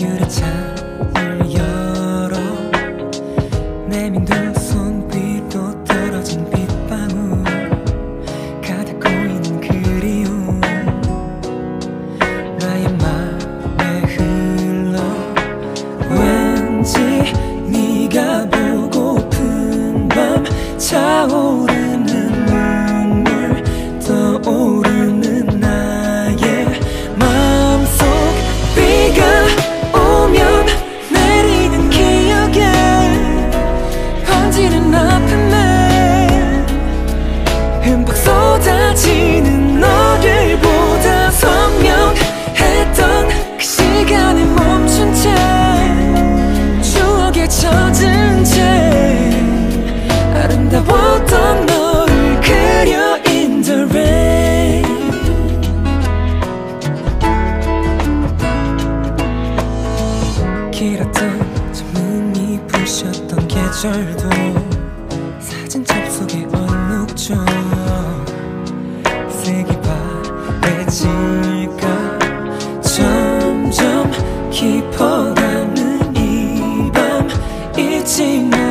유리창 푸셨던 계절도 사진 접속에 얼룩져 색이 바래질까? 점점 깊어가는 이 밤 잊지 마.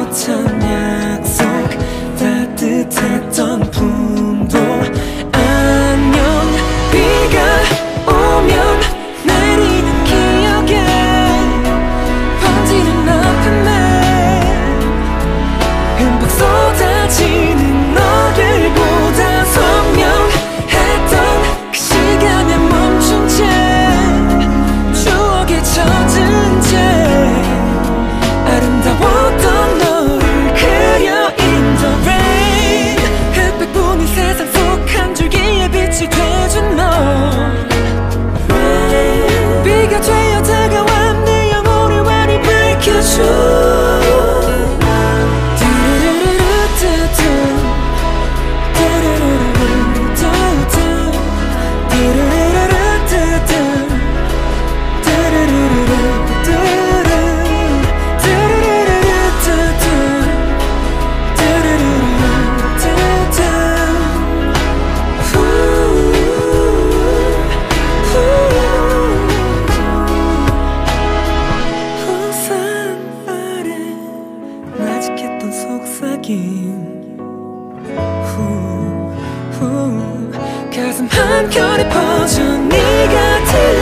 가슴 한켠에 퍼져 네가 들려.